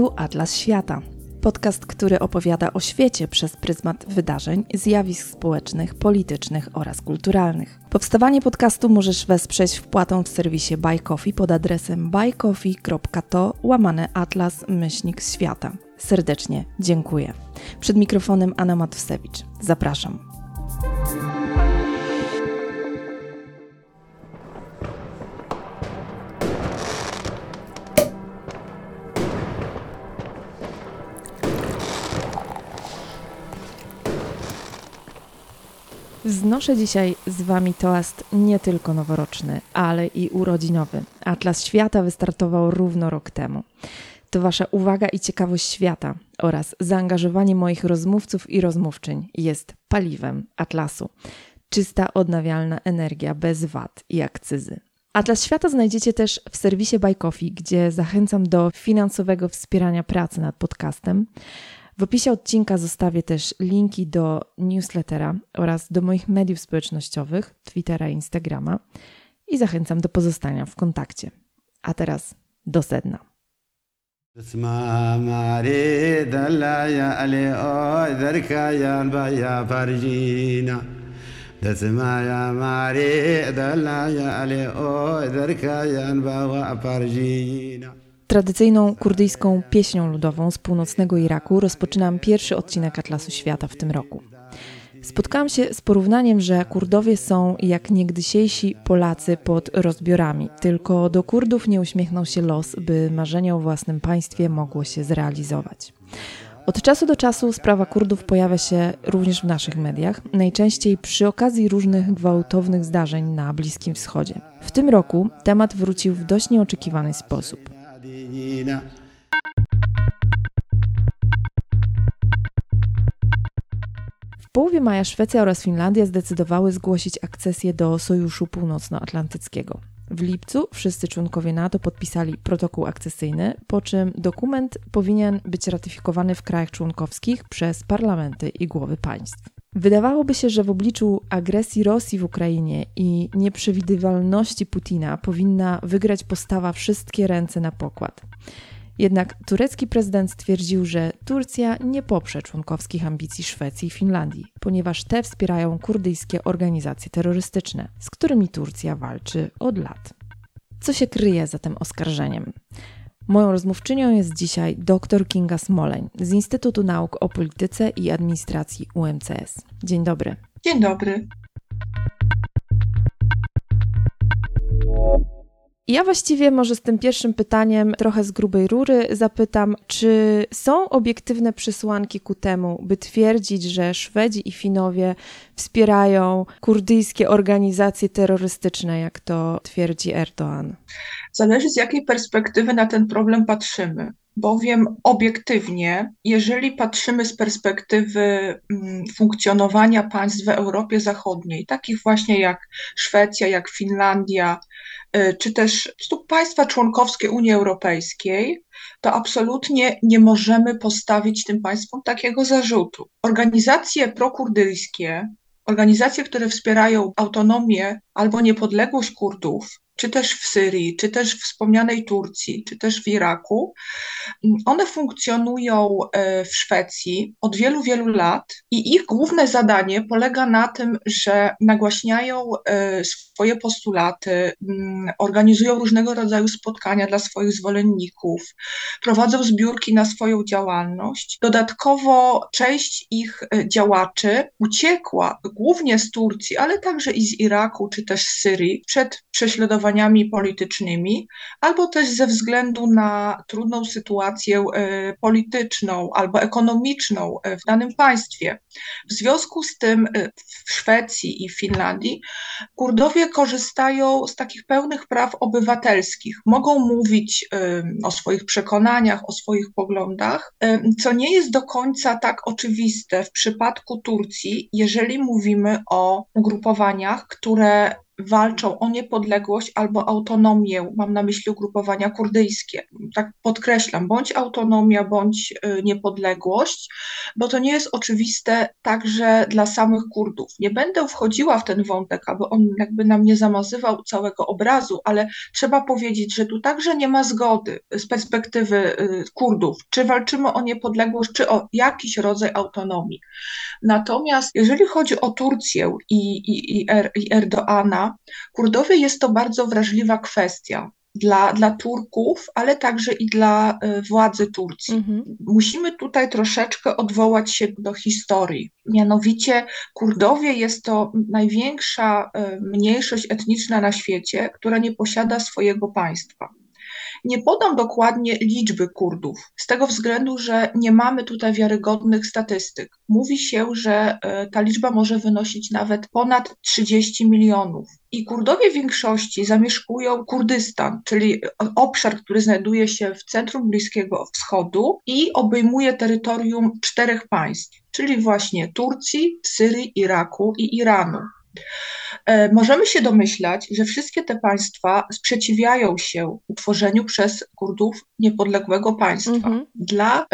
Tu Atlas Świata. Podcast, który opowiada o świecie przez pryzmat wydarzeń, zjawisk społecznych, politycznych oraz kulturalnych. Powstawanie podcastu możesz wesprzeć wpłatą w serwisie Buy Coffee pod adresem buycoffee.to łamane atlas myślnik świata. Serdecznie dziękuję. Przed mikrofonem Anna Matwsewicz. Zapraszam. Wznoszę dzisiaj z Wami toast nie tylko noworoczny, ale i urodzinowy. Atlas Świata wystartował równo rok temu. To Wasza uwaga i ciekawość świata oraz zaangażowanie moich rozmówców i rozmówczyń jest paliwem Atlasu. Czysta, odnawialna energia bez wad i akcyzy. Atlas Świata znajdziecie też w serwisie Buy gdzie zachęcam do finansowego wspierania pracy nad podcastem. W opisie odcinka zostawię też linki do newslettera oraz do moich mediów społecznościowych, Twittera i Instagrama i zachęcam do pozostania w kontakcie. A teraz do sedna. Tradycyjną kurdyjską pieśnią ludową z północnego Iraku rozpoczynam pierwszy odcinek Atlasu Świata w tym roku. Spotkałam się z porównaniem, że Kurdowie są jak niegdysiejsi Polacy pod rozbiorami, tylko do Kurdów nie uśmiechnął się los, by marzenie o własnym państwie mogło się zrealizować. Od czasu do czasu sprawa Kurdów pojawia się również w naszych mediach, najczęściej przy okazji różnych gwałtownych zdarzeń na Bliskim Wschodzie. W tym roku temat wrócił w dość nieoczekiwany sposób. W połowie maja Szwecja oraz Finlandia zdecydowały zgłosić akcesję do Sojuszu Północnoatlantyckiego. W lipcu wszyscy członkowie NATO podpisali protokół akcesyjny, po czym dokument powinien być ratyfikowany w krajach członkowskich przez parlamenty i głowy państw. Wydawałoby się, że w obliczu agresji Rosji w Ukrainie i nieprzewidywalności Putina powinna wygrać postawa wszystkie ręce na pokład. Jednak turecki prezydent stwierdził, że Turcja nie poprze członkowskich ambicji Szwecji i Finlandii, ponieważ te wspierają kurdyjskie organizacje terrorystyczne, z którymi Turcja walczy od lat. Co się kryje za tym oskarżeniem? Moją rozmówczynią jest dzisiaj dr Kinga Smoleń z Instytutu Nauk o Polityce i Administracji UMCS. Dzień dobry. Dzień dobry. Ja właściwie może z tym pierwszym pytaniem trochę z grubej rury zapytam, czy są obiektywne przesłanki ku temu, by twierdzić, że Szwedzi i Finowie wspierają kurdyjskie organizacje terrorystyczne, jak to twierdzi Erdoğan? Zależy z jakiej perspektywy na ten problem patrzymy bowiem obiektywnie, jeżeli patrzymy z perspektywy mm, funkcjonowania państw w Europie Zachodniej, takich właśnie jak Szwecja, jak Finlandia, y, czy też państwa członkowskie Unii Europejskiej, to absolutnie nie możemy postawić tym państwom takiego zarzutu. Organizacje prokurdyjskie, organizacje, które wspierają autonomię albo niepodległość Kurdów, czy też w Syrii, czy też w wspomnianej Turcji, czy też w Iraku, one funkcjonują e, w Szwecji od wielu, wielu lat i ich główne zadanie polega na tym, że nagłaśniają e, swoje postulaty, mm, organizują różnego rodzaju spotkania dla swoich zwolenników, prowadzą zbiórki na swoją działalność. Dodatkowo część ich e, działaczy uciekła głównie z Turcji, ale także i z Iraku, czy też z Syrii przed prześladowaniem politycznymi, albo też ze względu na trudną sytuację e, polityczną albo ekonomiczną e, w danym państwie. W związku z tym e, w Szwecji i Finlandii Kurdowie korzystają z takich pełnych praw obywatelskich. Mogą mówić o swoich przekonaniach, o swoich poglądach, co nie jest do końca tak oczywiste w przypadku Turcji, jeżeli mówimy o ugrupowaniach, które walczą o niepodległość albo autonomię, mam na myśli ugrupowania kurdyjskie. Tak podkreślam, bądź autonomia, bądź y, niepodległość, bo to nie jest oczywiste także dla samych Kurdów. Nie będę wchodziła w ten wątek, aby on jakby nam nie zamazywał całego obrazu, ale trzeba powiedzieć, że tu także nie ma zgody z perspektywy y, Kurdów, czy walczymy o niepodległość, czy o jakiś rodzaj autonomii. Natomiast jeżeli chodzi o Turcję i, i, i, er, i Erdoana, Kurdowie jest to bardzo wrażliwa kwestia dla, dla Turków, ale także i dla y, władzy Turcji. Mhm. Musimy tutaj troszeczkę odwołać się do historii. Mianowicie Kurdowie jest to największa y, mniejszość etniczna na świecie, która nie posiada swojego państwa. Nie podam dokładnie liczby Kurdów, z tego względu, że nie mamy tutaj wiarygodnych statystyk. Mówi się, że e, ta liczba może wynosić nawet ponad 30 milionów. I Kurdowie w większości zamieszkują Kurdystan, czyli obszar, który znajduje się w centrum Bliskiego Wschodu i obejmuje terytorium czterech państw, czyli właśnie Turcji, Syrii, Iraku i Iranu. E, możemy się domyślać, że wszystkie te państwa sprzeciwiają się utworzeniu przez Kurdów niepodległego państwa. Mhm. Dla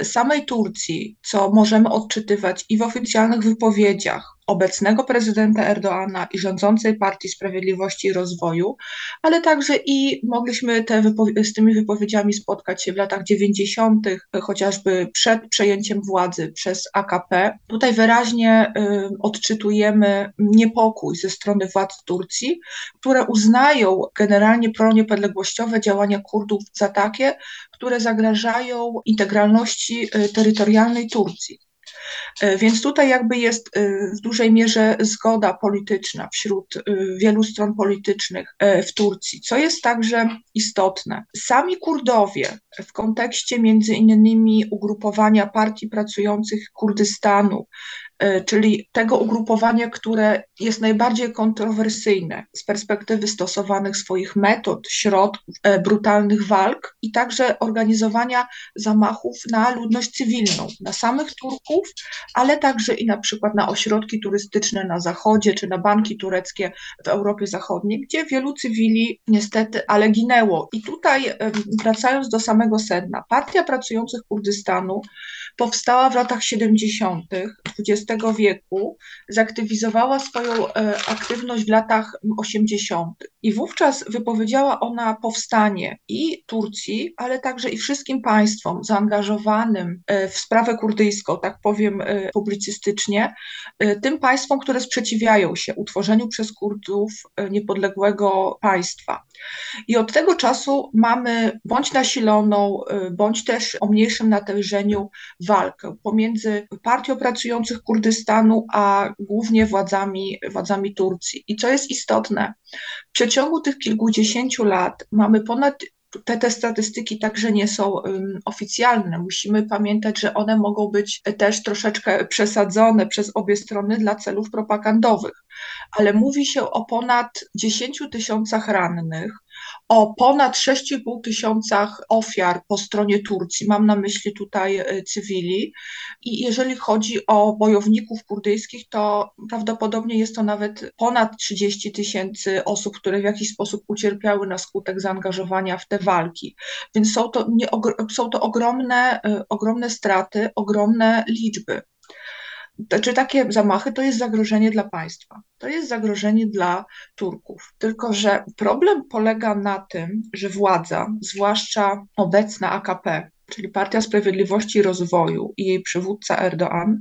y, samej Turcji, co możemy odczytywać i w oficjalnych wypowiedziach, obecnego prezydenta Erdoana i rządzącej Partii Sprawiedliwości i Rozwoju, ale także i mogliśmy te z tymi wypowiedziami spotkać się w latach 90., chociażby przed przejęciem władzy przez AKP. Tutaj wyraźnie y, odczytujemy niepokój ze strony władz Turcji, które uznają generalnie proniepodległościowe działania Kurdów za takie, które zagrażają integralności y, terytorialnej Turcji. E, więc tutaj jakby jest e, w dużej mierze zgoda polityczna wśród e, wielu stron politycznych w Turcji, co jest także istotne. Sami Kurdowie w kontekście między innymi ugrupowania partii pracujących Kurdystanu, czyli tego ugrupowania, które jest najbardziej kontrowersyjne z perspektywy stosowanych swoich metod, środków, e, brutalnych walk i także organizowania zamachów na ludność cywilną, na samych Turków, ale także i na przykład na ośrodki turystyczne na zachodzie czy na banki tureckie w Europie Zachodniej, gdzie wielu cywili niestety, ale ginęło. I tutaj wracając do samego sedna, Partia Pracujących Kurdystanu powstała w latach 70. XX wieku, zaktywizowała swoją e, aktywność w latach 80. I wówczas wypowiedziała ona powstanie i Turcji, ale także i wszystkim państwom zaangażowanym e, w sprawę kurdyjską, tak powiem e, publicystycznie, tym państwom, które sprzeciwiają się utworzeniu przez Kurdów niepodległego państwa. I od tego czasu mamy bądź nasiloną, bądź też o mniejszym natężeniu walkę pomiędzy partią pracujących Kurdystanu, a głównie władzami, władzami Turcji. I co jest istotne, w przeciągu tych kilkudziesięciu lat mamy ponad te, te statystyki także nie są um, oficjalne. Musimy pamiętać, że one mogą być też troszeczkę przesadzone przez obie strony dla celów propagandowych. Ale mówi się o ponad 10 tysiącach rannych, o ponad 6,5 tysiącach ofiar po stronie Turcji, mam na myśli tutaj e, cywili. I jeżeli chodzi o bojowników kurdyjskich, to prawdopodobnie jest to nawet ponad 30 tysięcy osób, które w jakiś sposób ucierpiały na skutek zaangażowania w te walki. Więc są to, nie, są to ogromne, e, ogromne straty, ogromne liczby czy takie zamachy to jest zagrożenie dla państwa, to jest zagrożenie dla Turków. Tylko, że problem polega na tym, że władza, zwłaszcza obecna AKP, czyli Partia Sprawiedliwości i Rozwoju i jej przywódca Erdoğan,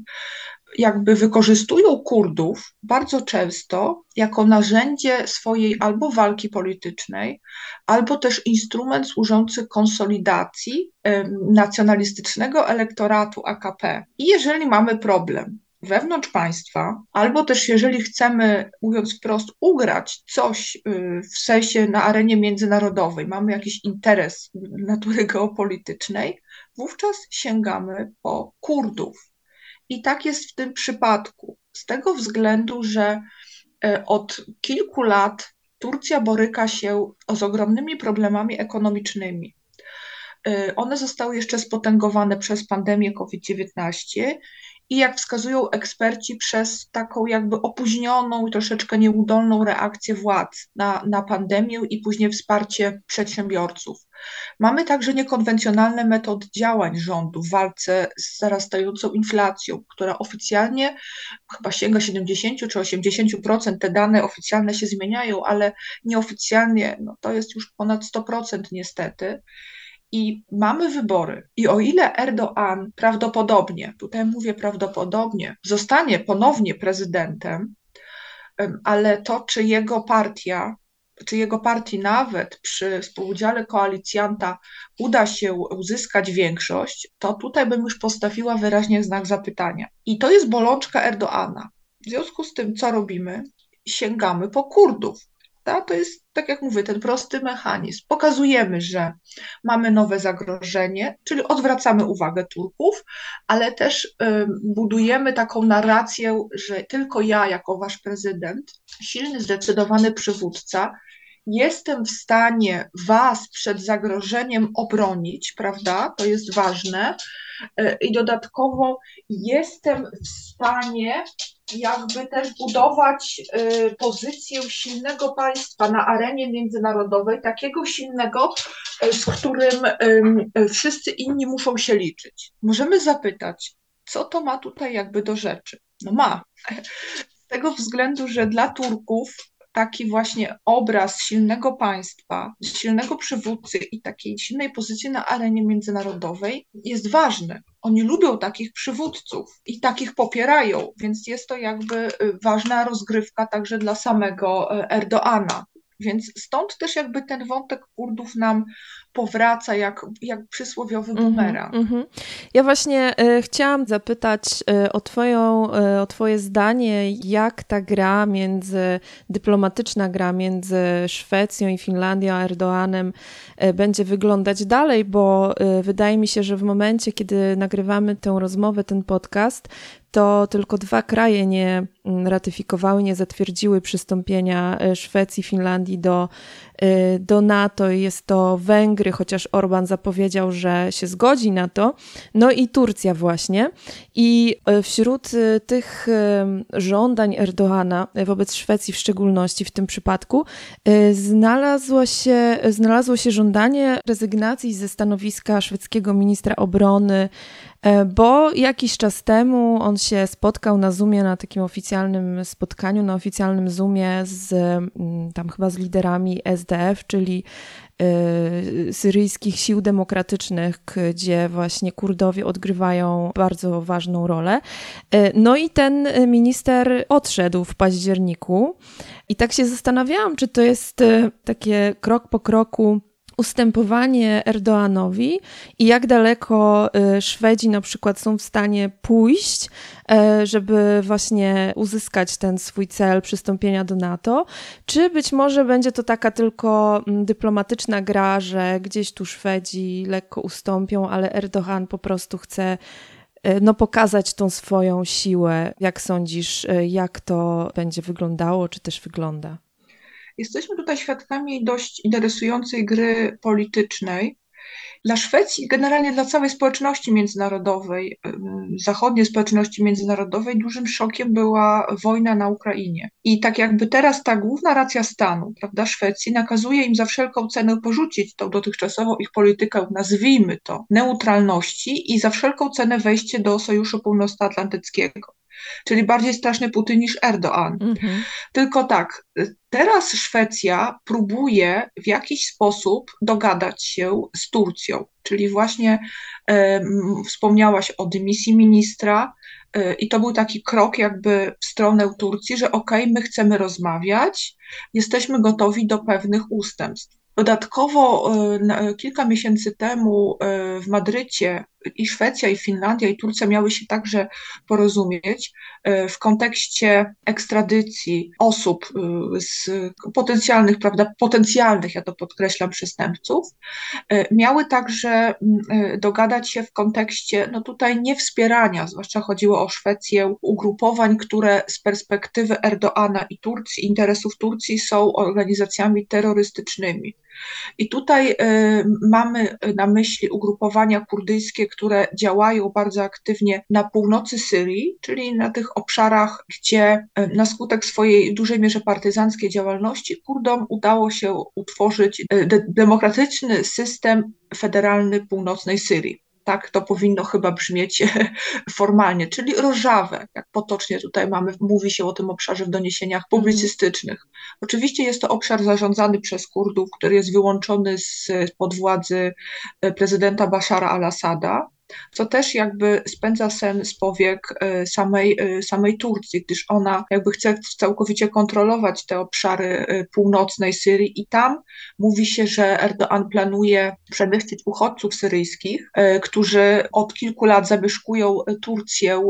jakby wykorzystują Kurdów bardzo często jako narzędzie swojej albo walki politycznej, albo też instrument służący konsolidacji nacjonalistycznego elektoratu AKP. I jeżeli mamy problem wewnątrz państwa, albo też jeżeli chcemy, mówiąc wprost, ugrać coś y, w sensie na arenie międzynarodowej, mamy jakiś interes natury geopolitycznej, wówczas sięgamy po Kurdów. I tak jest w tym przypadku, z tego względu, że e, od kilku lat Turcja boryka się z ogromnymi problemami ekonomicznymi. E, one zostały jeszcze spotęgowane przez pandemię COVID-19 i jak wskazują eksperci, przez taką jakby opóźnioną i troszeczkę nieudolną reakcję władz na, na pandemię i później wsparcie przedsiębiorców. Mamy także niekonwencjonalne metody działań rządu w walce z zarastającą inflacją, która oficjalnie chyba sięga 70 czy 80%. Te dane oficjalne się zmieniają, ale nieoficjalnie no to jest już ponad 100% niestety. I mamy wybory. I o ile Erdoğan prawdopodobnie, tutaj mówię prawdopodobnie, zostanie ponownie prezydentem, ale to, czy jego partia czy jego partii nawet przy współudziale koalicjanta uda się uzyskać większość, to tutaj bym już postawiła wyraźnie znak zapytania. I to jest bolączka Erdoana. W związku z tym, co robimy? Sięgamy po Kurdów. To jest, tak jak mówię, ten prosty mechanizm. Pokazujemy, że mamy nowe zagrożenie, czyli odwracamy uwagę Turków, ale też budujemy taką narrację, że tylko ja, jako wasz prezydent, silny, zdecydowany przywódca, jestem w stanie Was przed zagrożeniem obronić, prawda? To jest ważne. E, I dodatkowo jestem w stanie jakby też budować e, pozycję silnego państwa na arenie międzynarodowej, takiego silnego, e, z którym wszyscy inni muszą się liczyć. Możemy zapytać, co to ma tutaj jakby do rzeczy? No ma. Z tego względu, że dla Turków taki właśnie obraz silnego państwa, silnego przywódcy i takiej silnej pozycji na arenie międzynarodowej jest ważny. Oni lubią takich przywódców i takich popierają, więc jest to jakby y, ważna rozgrywka także dla samego y, Erdoana. Więc stąd też jakby ten wątek Kurdów nam powraca jak, jak przysłowiowy mhm, bumerang. Mm -hmm. Ja właśnie y, chciałam zapytać y, o, twoją, y, o Twoje zdanie, jak ta gra między, dyplomatyczna gra między Szwecją i Finlandią a Erdoanem będzie wyglądać dalej, bo wydaje mi się, że w momencie, kiedy nagrywamy tę rozmowę, ten podcast, to tylko dwa kraje nie ratyfikowały, nie zatwierdziły przystąpienia Szwecji, Finlandii do Y, do NATO. Jest to Węgry, chociaż Orban zapowiedział, że się zgodzi na to. No i Turcja właśnie. I y, wśród tych żądań Erdoana wobec Szwecji w szczególności w tym przypadku znalazło się, znalazło się żądanie rezygnacji ze stanowiska szwedzkiego ministra obrony bo jakiś czas temu on się spotkał na Zoomie, na takim oficjalnym spotkaniu, na oficjalnym Zoomie z tam chyba z liderami SDF, czyli y, syryjskich sił demokratycznych, gdzie właśnie Kurdowie odgrywają bardzo ważną rolę. Y, no i ten minister odszedł w październiku i tak się zastanawiałam, czy to jest y, takie krok po kroku ustępowanie Erdoanowi i jak daleko y, Szwedzi na przykład są w stanie pójść, e, żeby właśnie uzyskać ten swój cel przystąpienia do NATO, czy być może będzie to taka tylko mm, dyplomatyczna gra, że gdzieś tu Szwedzi lekko ustąpią, ale Erdogan po prostu chce e, no, pokazać tą swoją siłę. Jak sądzisz, jak to będzie wyglądało, czy też wygląda? Jesteśmy tutaj świadkami dość interesującej gry politycznej. Dla Szwecji, generalnie dla całej społeczności międzynarodowej, zachodniej społeczności międzynarodowej, dużym szokiem była wojna na Ukrainie. I tak jakby teraz ta główna racja stanu, prawda, Szwecji nakazuje im za wszelką cenę porzucić tą dotychczasową ich politykę, nazwijmy to, neutralności i za wszelką cenę wejście do Sojuszu Północnoatlantyckiego czyli bardziej straszny Putin niż Erdoğan. Mhm. Tylko tak, teraz Szwecja próbuje w jakiś sposób dogadać się z Turcją, czyli właśnie e, wspomniałaś o dymisji ministra, e, i to był taki krok jakby w stronę Turcji, że okej, okay, my chcemy rozmawiać, jesteśmy gotowi do pewnych ustępstw. Dodatkowo e, kilka miesięcy temu w Madrycie i Szwecja, i Finlandia, i Turcja miały się także porozumieć e, w kontekście ekstradycji osób z potencjalnych, prawda, potencjalnych, ja to podkreślam, przestępców. Miały także dogadać się w kontekście, no tutaj nie wspierania, zwłaszcza chodziło o Szwecję, ugrupowań, które z perspektywy Erdoana i Turcji, interesów Turcji są organizacjami terrorystycznymi. I tutaj y, mamy na myśli ugrupowania kurdyjskie, które działają bardzo aktywnie na północy Syrii, czyli na tych obszarach, gdzie y, na skutek swojej dużej mierze partyzanckiej działalności Kurdom udało się utworzyć y, de demokratyczny system federalny północnej Syrii tak to powinno chyba brzmieć formalnie, czyli rożawe, jak potocznie tutaj mamy, mówi się o tym obszarze w doniesieniach publicystycznych. Oczywiście jest to obszar zarządzany przez Kurdów, który jest wyłączony z pod władzy e, prezydenta Bashara al-Assada, co też jakby spędza sen z powiek e, samej, e, samej Turcji, gdyż ona jakby chce całkowicie kontrolować te obszary e, północnej Syrii i tam mówi się, że Erdoğan planuje przemieścić uchodźców syryjskich, którzy od kilku lat zamieszkują Turcję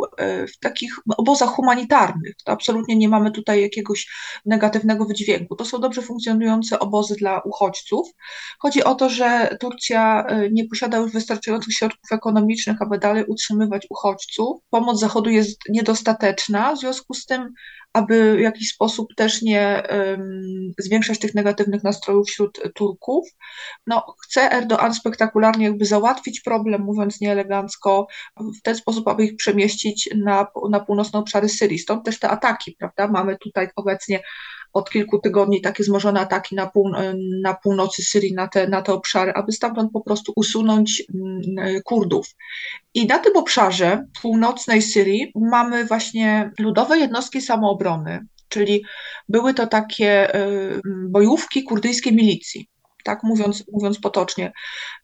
w takich obozach humanitarnych. To absolutnie nie mamy tutaj jakiegoś negatywnego wydźwięku. To są dobrze funkcjonujące obozy dla uchodźców. Chodzi o to, że Turcja nie posiada już wystarczających środków ekonomicznych, ekonomicznych, aby dalej utrzymywać uchodźców. Pomoc Zachodu jest niedostateczna, w związku z tym, aby w jakiś sposób też nie um, zwiększać tych negatywnych nastrojów wśród Turków, no, chce Erdoğan spektakularnie jakby załatwić problem, mówiąc nieelegancko, w ten sposób, aby ich przemieścić na, na północne obszary Syrii. Stąd też te ataki, prawda? Mamy tutaj obecnie od kilku tygodni takie wzmożone ataki na, pół, na północy Syrii, na te, na te obszary, aby stamtąd po prostu usunąć mm, Kurdów. I na tym obszarze północnej Syrii mamy właśnie ludowe jednostki samoobrony, czyli były to takie y, bojówki kurdyjskiej milicji tak mówiąc, mówiąc potocznie,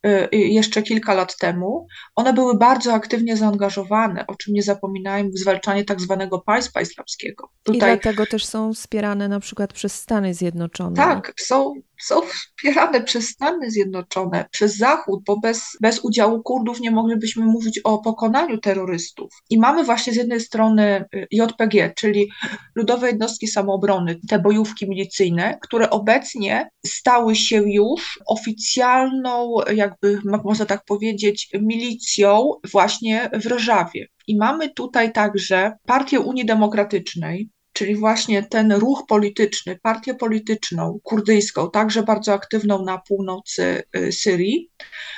y, y, jeszcze kilka lat temu, one były bardzo aktywnie zaangażowane, o czym nie zapominajmy, w zwalczanie tak zwanego państwa islamskiego. Tutaj, I dlatego też są wspierane na przykład przez Stany Zjednoczone. Tak, są, są wspierane przez Stany Zjednoczone, przez Zachód, bo bez, bez udziału Kurdów nie moglibyśmy mówić o pokonaniu terrorystów. I mamy właśnie z jednej strony y, JPG, czyli Ludowe Jednostki Samoobrony, te bojówki milicyjne, które obecnie stały się już oficjalną, jakby można tak powiedzieć, milicją właśnie w Rożawie. I mamy tutaj także Partię Unii Demokratycznej, czyli właśnie ten ruch polityczny, partię polityczną kurdyjską, także bardzo aktywną na północy y, Syrii.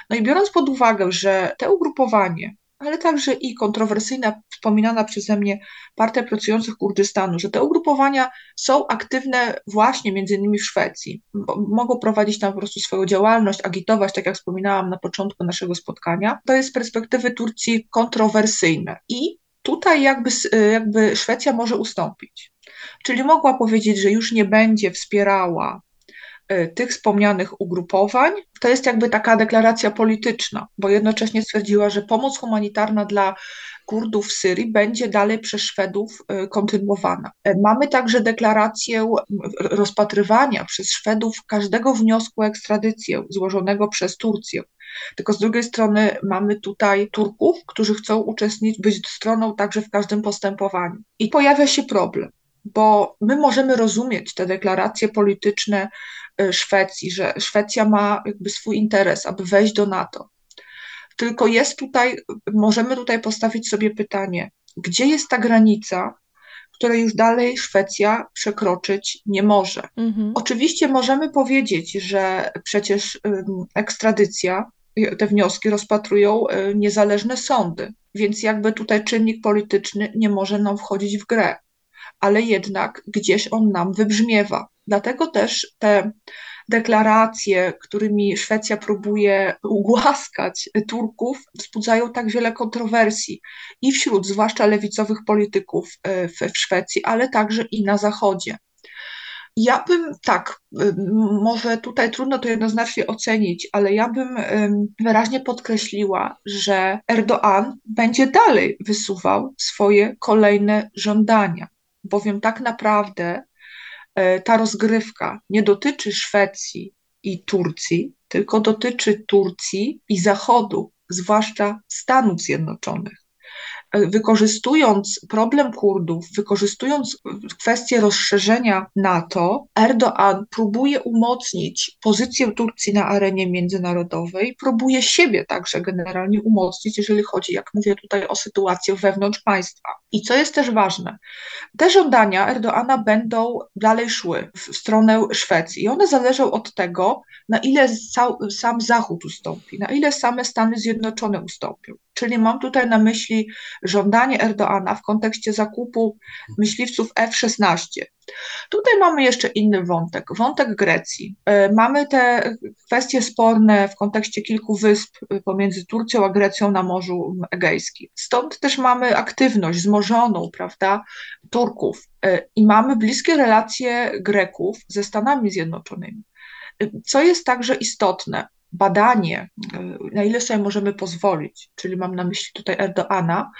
No i biorąc pod uwagę, że te ugrupowanie, ale także i kontrowersyjna, wspominana przeze mnie Partia Pracujących Kurdystanu, że te ugrupowania są aktywne właśnie między innymi w Szwecji. Mogą prowadzić tam po prostu swoją działalność, agitować, tak jak wspominałam na początku naszego spotkania. To jest z perspektywy Turcji kontrowersyjne. I tutaj jakby, jakby Szwecja może ustąpić. Czyli mogła powiedzieć, że już nie będzie wspierała tych wspomnianych ugrupowań. To jest jakby taka deklaracja polityczna, bo jednocześnie stwierdziła, że pomoc humanitarna dla Kurdów w Syrii będzie dalej przez Szwedów e, kontynuowana. E, mamy także deklarację rozpatrywania przez Szwedów każdego wniosku o ekstradycję złożonego przez Turcję. Tylko z drugiej strony mamy tutaj Turków, którzy chcą uczestniczyć, być stroną także w każdym postępowaniu. I pojawia się problem, bo my możemy rozumieć te deklaracje polityczne e, Szwecji, że Szwecja ma jakby swój interes, aby wejść do NATO. Tylko jest tutaj, możemy tutaj postawić sobie pytanie, gdzie jest ta granica, której już dalej Szwecja przekroczyć nie może. Mhm. Oczywiście możemy powiedzieć, że przecież ekstradycja te wnioski rozpatrują e, niezależne sądy, więc jakby tutaj czynnik polityczny nie może nam wchodzić w grę, ale jednak gdzieś on nam wybrzmiewa. Dlatego też te deklaracje, którymi Szwecja próbuje ugłaskać Turków, wzbudzają tak wiele kontrowersji i wśród zwłaszcza lewicowych polityków e, w, w Szwecji, ale także i na Zachodzie. Ja bym tak, może tutaj trudno to jednoznacznie ocenić, ale ja bym wyraźnie podkreśliła, że Erdoğan będzie dalej wysuwał swoje kolejne żądania, bowiem tak naprawdę e, ta rozgrywka nie dotyczy Szwecji i Turcji, tylko dotyczy Turcji i Zachodu, zwłaszcza Stanów Zjednoczonych. Wykorzystując problem Kurdów, wykorzystując kwestię rozszerzenia NATO, Erdoğan próbuje umocnić pozycję Turcji na arenie międzynarodowej, próbuje siebie także generalnie umocnić, jeżeli chodzi, jak mówię tutaj, o sytuację wewnątrz państwa. I co jest też ważne, te żądania Erdoana będą dalej szły w stronę Szwecji i one zależą od tego, na ile sam Zachód ustąpi, na ile same Stany Zjednoczone ustąpią. Czyli mam tutaj na myśli żądanie Erdoana w kontekście zakupu myśliwców F-16. Tutaj mamy jeszcze inny wątek, wątek Grecji. E, mamy te kwestie sporne w kontekście kilku wysp pomiędzy Turcją a Grecją na Morzu Egejskim. Stąd też mamy aktywność wzmożoną, prawda, Turków e, i mamy bliskie relacje Greków ze Stanami Zjednoczonymi. E, co jest także istotne, badanie, na ile sobie możemy pozwolić, czyli mam na myśli tutaj Erdoana,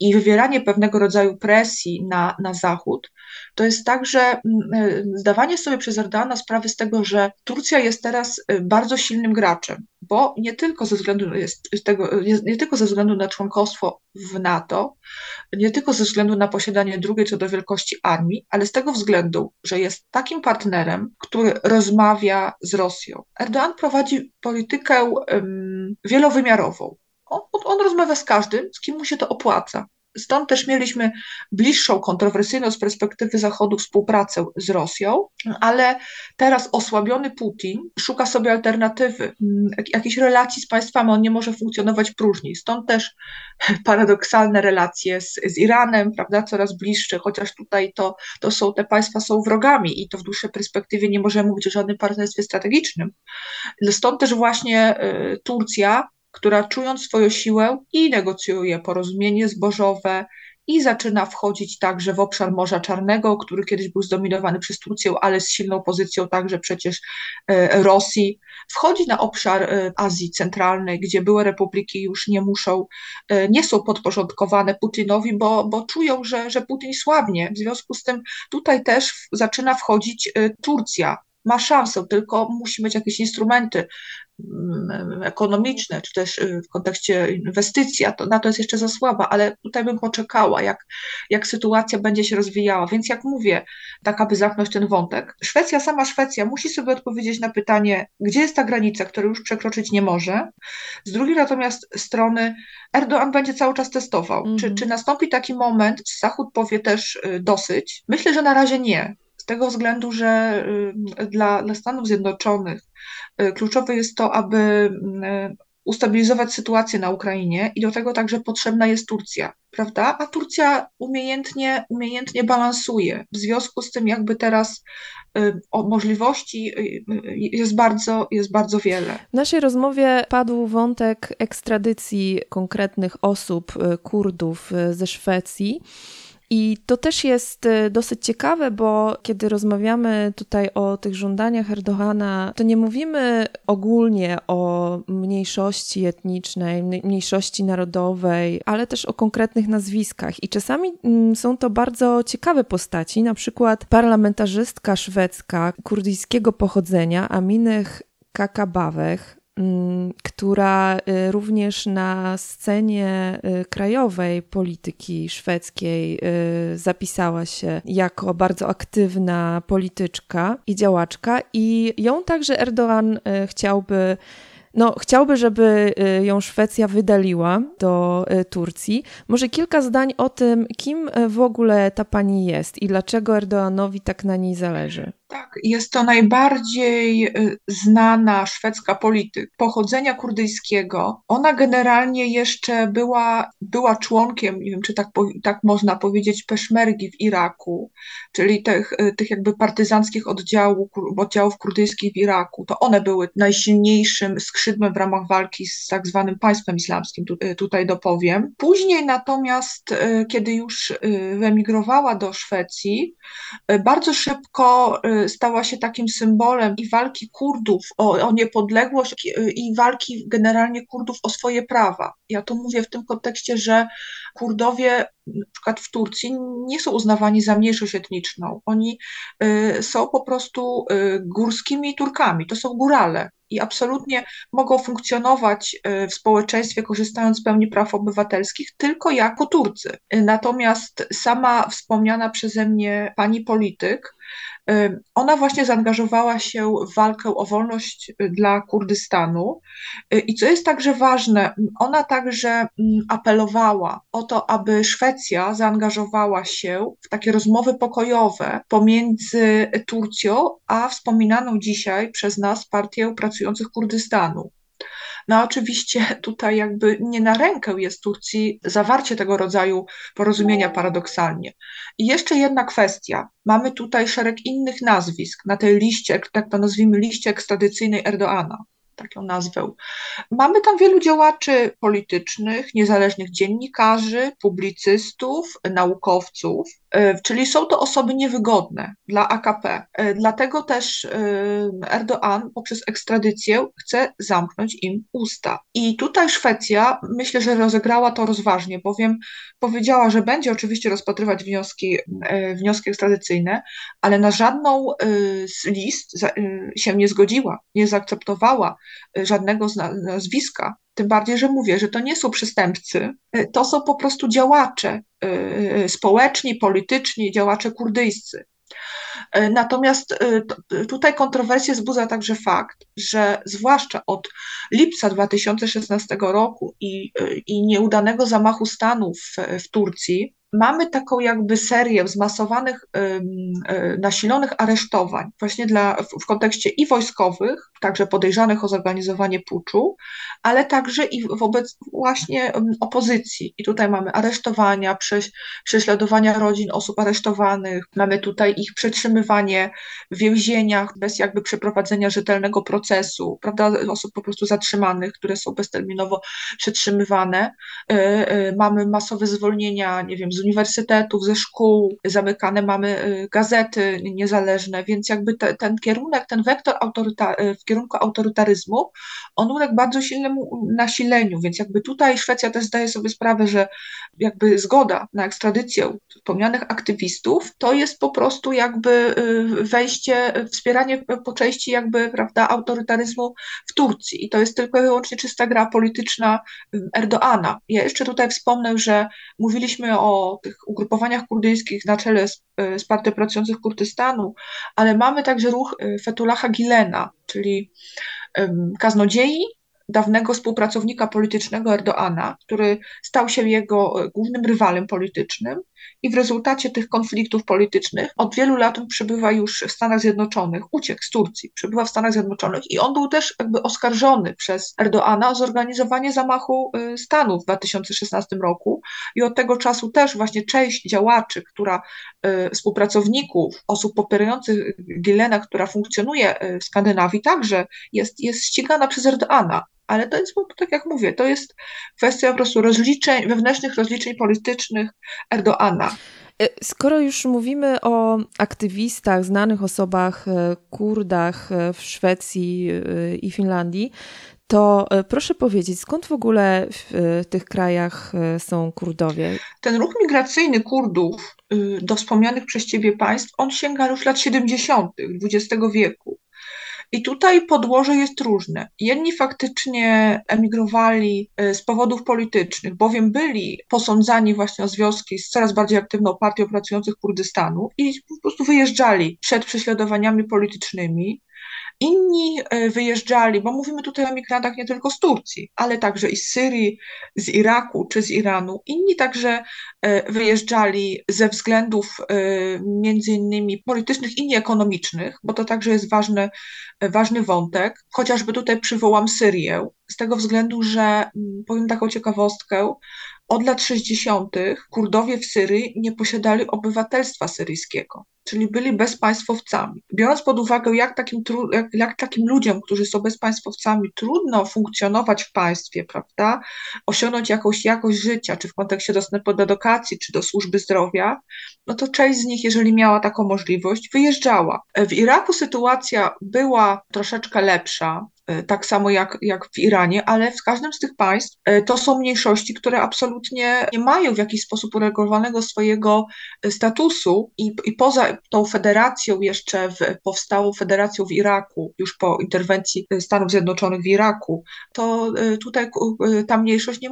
i wywieranie pewnego rodzaju presji na, na Zachód, to jest także mm, e, zdawanie sobie przez Erdoana sprawy z tego, że Turcja jest teraz e, bardzo silnym graczem, bo nie tylko ze względu, jest, tego, nie tylko ze względu na członkostwo w NATO, nie tylko ze względu na posiadanie drugiej co do wielkości armii, ale z tego względu, że jest takim partnerem, który rozmawia z Rosją. Erdoğan prowadzi politykę um, wielowymiarową. On, on rozmawia z każdym, z kim mu się to opłaca. Stąd też mieliśmy bliższą, kontrowersyjną z perspektywy Zachodu współpracę z Rosją, ale teraz osłabiony Putin szuka sobie alternatywy, mm, jakiejś relacji z państwami, on nie może funkcjonować próżni. Stąd też paradoksalne relacje z, z Iranem, prawda, coraz bliższe, chociaż tutaj to, to są, te państwa są wrogami i to w dłuższej perspektywie nie możemy mówić o żadnym partnerstwie strategicznym. Stąd też właśnie y, Turcja która czując swoją siłę i negocjuje porozumienie zbożowe i zaczyna wchodzić także w obszar Morza Czarnego, który kiedyś był zdominowany przez Turcję, ale z silną pozycją także przecież e, Rosji. Wchodzi na obszar e, Azji Centralnej, gdzie były republiki już nie muszą, e, nie są podporządkowane Putinowi, bo, bo czują, że, że Putin słabnie. W związku z tym tutaj też zaczyna wchodzić Turcja ma szansę, tylko musi mieć jakieś instrumenty ekonomiczne, czy też y, w kontekście inwestycji, a to, na to jest jeszcze za słaba, ale tutaj bym poczekała, jak, jak sytuacja będzie się rozwijała. Więc jak mówię, tak aby zamknąć ten wątek, Szwecja, sama Szwecja musi sobie odpowiedzieć na pytanie, gdzie jest ta granica, której już przekroczyć nie może. Z drugiej natomiast strony Erdoğan będzie cały czas testował. Mm -hmm. Czy, mhm. czy nastąpi taki moment, Zachód powie też y, dosyć? Myślę, że na razie nie tego względu, że y, dla, dla Stanów Zjednoczonych kluczowe jest to, aby y, ustabilizować sytuację na Ukrainie i do tego także potrzebna jest Turcja, prawda? A Turcja umiejętnie, umiejętnie balansuje. W związku z tym jakby teraz o możliwości jest bardzo, jest bardzo wiele. W naszej rozmowie padł wątek ekstradycji konkretnych osób, Kurdów ze Szwecji. I to też jest y, dosyć ciekawe, bo kiedy rozmawiamy tutaj o tych żądaniach Erdogana, to nie mówimy ogólnie o mniejszości etnicznej, mniejszości narodowej, ale też o konkretnych nazwiskach. I czasami mm, są to bardzo ciekawe postaci, na przykład parlamentarzystka szwedzka kurdyjskiego pochodzenia, Amineh Kakabawech, która y, również na scenie y, krajowej polityki szwedzkiej y, zapisała się jako bardzo aktywna polityczka i działaczka, i ją także Erdoğan chciałby no, chciałby, żeby ją Szwecja wydaliła do Turcji. Może kilka zdań o tym, kim w ogóle ta pani jest i dlaczego Erdoğanowi tak na niej zależy. Tak, jest to najbardziej y, znana szwedzka polityk pochodzenia kurdyjskiego. Ona generalnie jeszcze była, była członkiem, nie wiem czy tak, tak można powiedzieć, peszmergi w Iraku, czyli tych, y, tych jakby partyzanckich oddziałów, oddziałów kurdyjskich w Iraku. To one były najsilniejszym skrzydłem w ramach walki z tak zwanym państwem islamskim, y, tutaj dopowiem. Później natomiast, kiedy już wyemigrowała do Szwecji, bardzo szybko stała się takim symbolem i walki Kurdów o, o niepodległość i walki generalnie Kurdów o swoje prawa. Ja to mówię w tym kontekście, że Kurdowie na przykład w Turcji nie są uznawani za mniejszość etniczną. Oni y, są po prostu y, górskimi Turkami, to są górale. i absolutnie mogą funkcjonować w społeczeństwie, korzystając z pełni praw obywatelskich, tylko jako Turcy. Natomiast sama wspomniana przeze mnie pani polityk, ona właśnie zaangażowała się w walkę o wolność y, dla Kurdystanu y, i co jest także ważne, ona także apelowała o to, aby Szwecja zaangażowała się w takie rozmowy pokojowe pomiędzy Turcją a wspominaną dzisiaj przez nas Partię Pracujących Kurdystanu. No oczywiście tutaj jakby nie na rękę jest Turcji zawarcie tego rodzaju porozumienia paradoksalnie. I jeszcze jedna kwestia. Mamy tutaj szereg innych nazwisk na tej liście, tak to nazwijmy, liście ekstradycyjnej Erdoana tak ją nazwę. Mamy tam wielu działaczy politycznych, niezależnych dziennikarzy, publicystów, naukowców, e, czyli są to osoby niewygodne dla AKP. E, dlatego też e, Erdoğan poprzez ekstradycję chce zamknąć im usta. I tutaj Szwecja myślę, że rozegrała to rozważnie, bowiem powiedziała, że będzie oczywiście rozpatrywać wnioski, wnioski ekstradycyjne, ale na żadną z list się nie zgodziła, nie zaakceptowała żadnego nazwiska. Tym bardziej, że mówię, że to nie są przestępcy, y, to są po prostu działacze y, y, społeczni, polityczni, działacze kurdyjscy. Natomiast tutaj kontrowersję wzbudza także fakt, że zwłaszcza od lipca 2016 roku i, i nieudanego zamachu stanu w, w Turcji, mamy taką jakby serię zmasowanych, e, nasilonych aresztowań, właśnie dla, w kontekście i wojskowych, także podejrzanych o zorganizowanie puczu, ale także i wobec właśnie opozycji. I tutaj mamy aresztowania, prześladowania rodzin osób aresztowanych, mamy tutaj ich przetrzymywanie w więzieniach bez jakby przeprowadzenia rzetelnego procesu, prawda, osób po prostu zatrzymanych, które są bezterminowo przetrzymywane. E, e, mamy masowe zwolnienia, nie wiem, z uniwersytetów, ze szkół, zamykane mamy y, gazety niezależne, więc jakby te, ten kierunek, ten wektor autoryta, y, w kierunku autorytaryzmu, on uległ bardzo silnemu nasileniu, więc jakby tutaj Szwecja też zdaje sobie sprawę, że jakby zgoda na ekstradycję wspomnianych aktywistów, to jest po prostu jakby y, wejście, wspieranie po części jakby, prawda, autorytaryzmu w Turcji i to jest tylko i wyłącznie czysta gra polityczna Erdoana. Ja jeszcze tutaj wspomnę, że mówiliśmy o tych ugrupowaniach kurdyjskich na czele z, e, z Partią Pracujących Kurdystanu, ale mamy także ruch e, Fetulaha Gilena, czyli kaznodziei, dawnego współpracownika politycznego Erdoana, który stał się jego e, głównym rywalem politycznym i w rezultacie tych konfliktów politycznych od wielu lat przebywa już w Stanach Zjednoczonych, uciekł z Turcji, przebywa w Stanach Zjednoczonych i on był też jakby oskarżony przez Erdoana o zorganizowanie zamachu y, stanu w 2016 roku i od tego czasu też właśnie część działaczy, która y, współpracowników, osób popierających Gilena, która funkcjonuje y, w Skandynawii także jest, jest ścigana przez Erdoana ale to jest, tak jak mówię, to jest kwestia po prostu rozliczeń, wewnętrznych rozliczeń politycznych Erdoana. E, skoro już mówimy o aktywistach, znanych osobach, e, Kurdach e, w Szwecji i Finlandii, to proszę powiedzieć, skąd w ogóle w tych krajach są Kurdowie? Ten ruch migracyjny Kurdów do wspomnianych przez Ciebie państw, on sięga już lat 70. XX wieku. I tutaj podłoże jest różne. Jedni faktycznie emigrowali e, z powodów politycznych, bowiem byli posądzani właśnie o związki z coraz bardziej aktywną partią pracujących Kurdystanu i po prostu wyjeżdżali przed prześladowaniami politycznymi. Inni e, wyjeżdżali, bo mówimy tutaj o migrantach nie tylko z Turcji, ale także i z Syrii, z Iraku czy z Iranu. Inni także e, wyjeżdżali ze względów e, między innymi politycznych i nieekonomicznych, bo to także jest ważny, ważny wątek. Chociażby tutaj przywołam Syrię, z tego względu, że mm, powiem taką ciekawostkę, od lat 60. Kurdowie w Syrii nie posiadali obywatelstwa syryjskiego, czyli byli bezpaństwowcami. Biorąc pod uwagę, jak takim, jak, jak takim ludziom, którzy są bezpaństwowcami, trudno funkcjonować w państwie, prawda, osiągnąć jakąś jakość życia, czy w kontekście dostępu do edukacji, czy do służby zdrowia, no to część z nich, jeżeli miała taką możliwość, wyjeżdżała. W Iraku sytuacja była troszeczkę lepsza, tak samo jak, jak w Iranie, ale w każdym z tych państw to są mniejszości, które absolutnie nie mają w jakiś sposób uregulowanego swojego statusu i, i poza tą federacją jeszcze w, powstałą federacją w Iraku, już po interwencji Stanów Zjednoczonych w Iraku, to tutaj ta mniejszość nie,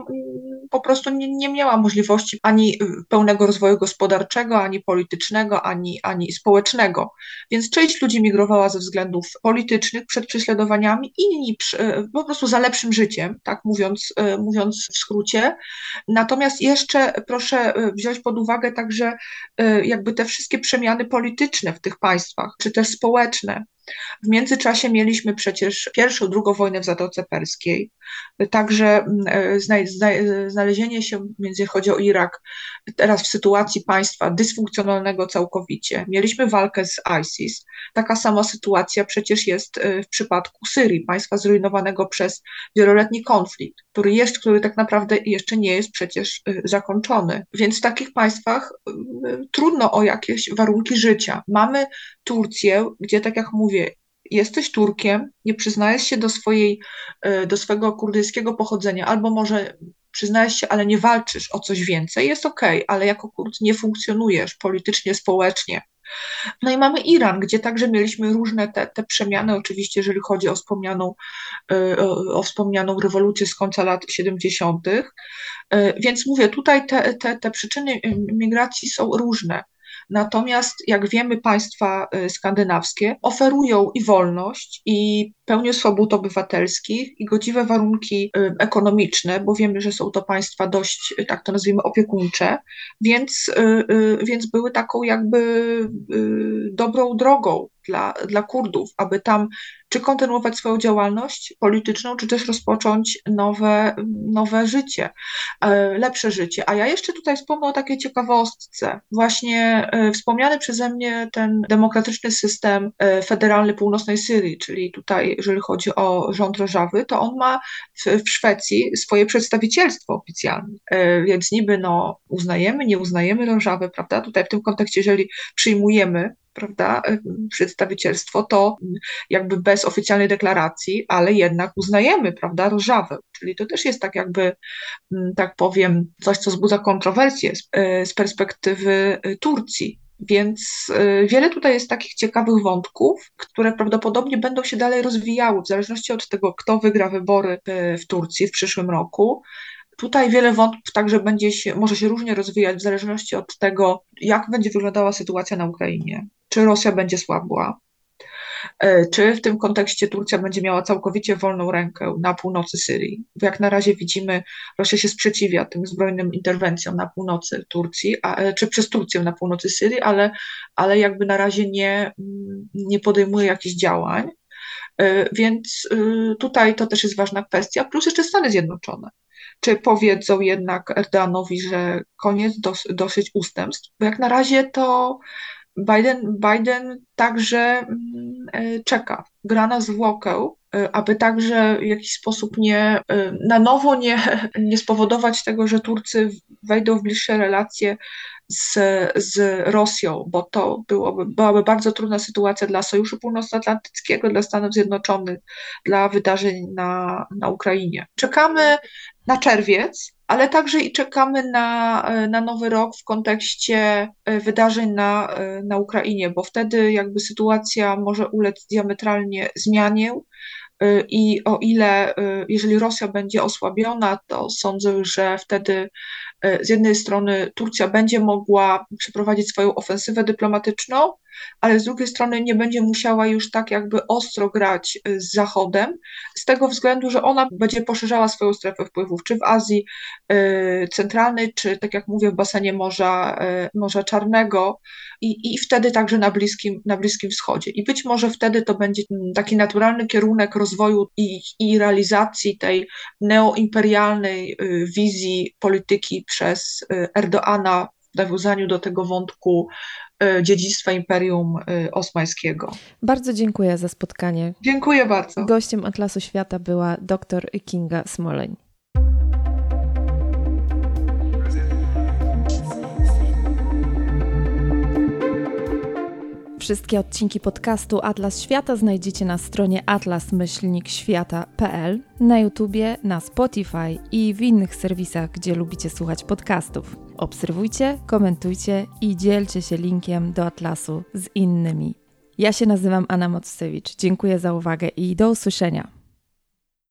po prostu nie, nie miała możliwości ani pełnego rozwoju gospodarczego, ani politycznego, ani, ani społecznego. Więc część ludzi migrowała ze względów politycznych przed prześladowaniami, inni po prostu za lepszym życiem, tak mówiąc, mówiąc w skrócie. Natomiast jeszcze proszę wziąć pod uwagę także jakby te wszystkie przemiany polityczne w tych państwach, czy też społeczne. W międzyczasie mieliśmy przecież pierwszą, drugą wojnę w Zatoce Perskiej, także mm, e, znalezienie się, jeżeli chodzi o Irak, teraz w sytuacji państwa dysfunkcjonalnego całkowicie. Mieliśmy walkę z ISIS. Taka sama sytuacja przecież jest e, w przypadku Syrii, państwa zrujnowanego przez wieloletni konflikt, który jest, który tak naprawdę jeszcze nie jest przecież e, zakończony. Więc w takich państwach trudno o jakieś warunki życia. Mamy Turcję, gdzie tak jak mówię, jesteś Turkiem, nie przyznajesz się do, swojej, e, do swojego kurdyjskiego pochodzenia, albo może przyznajesz się, ale nie walczysz o coś więcej, jest okej, okay, ale jako Kurd nie funkcjonujesz politycznie, społecznie. No i mamy Iran, gdzie także mieliśmy różne te, te przemiany, oczywiście, jeżeli chodzi o wspomnianą, e, o wspomnianą rewolucję z końca lat 70. E, więc mówię, tutaj te, te, te przyczyny migracji są różne. Natomiast, jak wiemy, państwa y, skandynawskie oferują i wolność, i pełnię swobód obywatelskich, i godziwe warunki y, ekonomiczne, bo wiemy, że są to państwa dość, tak to nazwijmy, opiekuńcze, więc, y, więc były taką jakby dobrą drogą dla, dla Kurdów, aby tam czy kontynuować swoją działalność polityczną, czy też rozpocząć nowe, nowe życie, lepsze życie. A ja jeszcze tutaj wspomnę o takiej ciekawostce. Właśnie wspomniany przeze mnie ten demokratyczny system federalny północnej Syrii, czyli tutaj, jeżeli chodzi o rząd Rożawy, to on ma w, w Szwecji swoje przedstawicielstwo oficjalne. Więc niby no, uznajemy, nie uznajemy Rożawy, prawda? Tutaj w tym kontekście, jeżeli przyjmujemy prawda, przedstawicielstwo, to jakby bez oficjalnej deklaracji, ale jednak uznajemy, prawda, Rożawę. Czyli to też jest tak jakby, mm, tak powiem, coś, co wzbudza kontrowersje z, e, z perspektywy e, Turcji. Więc e, wiele tutaj jest takich ciekawych wątków, które prawdopodobnie będą się dalej rozwijały, w zależności od tego, kto wygra wybory w Turcji w przyszłym roku. Tutaj wiele wątków także będzie się, może się różnie rozwijać w zależności od tego, jak będzie wyglądała sytuacja na Ukrainie czy Rosja będzie słabła, czy w tym kontekście Turcja będzie miała całkowicie wolną rękę na północy Syrii. Bo jak na razie widzimy, Rosja się sprzeciwia tym zbrojnym interwencjom na północy Turcji, a, e, czy przez Turcję na północy Syrii, ale, ale jakby na razie nie, nie podejmuje jakichś działań. E, więc tutaj to też jest ważna kwestia, plus jeszcze Stany Zjednoczone. Czy powiedzą jednak Erdoganowi, że koniec dos, dosyć ustępstw? Bo jak na razie to Biden, Biden także mm, e, czeka, gra na zwłokę, e, aby także w jakiś sposób nie, e, na nowo nie, nie spowodować tego, że Turcy wejdą w bliższe relacje z, z Rosją, bo to byłoby, byłaby bardzo trudna sytuacja dla Sojuszu Północnoatlantyckiego, dla Stanów Zjednoczonych, dla wydarzeń na, na Ukrainie. Czekamy na czerwiec, ale także i czekamy na, na nowy rok w kontekście e, wydarzeń na, e, na Ukrainie, bo wtedy jakby sytuacja może ulec diametralnie zmianie. E, I o ile, jeżeli Rosja będzie osłabiona, to sądzę, że wtedy z jednej strony Turcja będzie mogła przeprowadzić swoją ofensywę dyplomatyczną, ale z drugiej strony nie będzie musiała już tak jakby ostro grać y, z Zachodem, z tego względu, że ona będzie poszerzała swoją strefę wpływów, czy w Azji y, Centralnej, czy tak jak mówię, w basenie Morza, y, Morza Czarnego i, i wtedy także na Bliskim, na Bliskim Wschodzie. I być może wtedy to będzie taki naturalny kierunek rozwoju i, i realizacji tej neoimperialnej wizji polityki przez Erdoana w nawiązaniu do tego wątku dziedzictwa Imperium e, Osmańskiego. Bardzo dziękuję za spotkanie. Dziękuję bardzo. Gościem Atlasu Świata była dr Kinga Smoleń. Wszystkie odcinki podcastu Atlas Świata znajdziecie na stronie atlas-świata.pl, na YouTubie, na Spotify i w innych serwisach, gdzie lubicie słuchać podcastów. Obserwujcie, komentujcie i dzielcie się linkiem do Atlasu z innymi. Ja się nazywam Anna Mocewicz. Dziękuję za uwagę i do usłyszenia.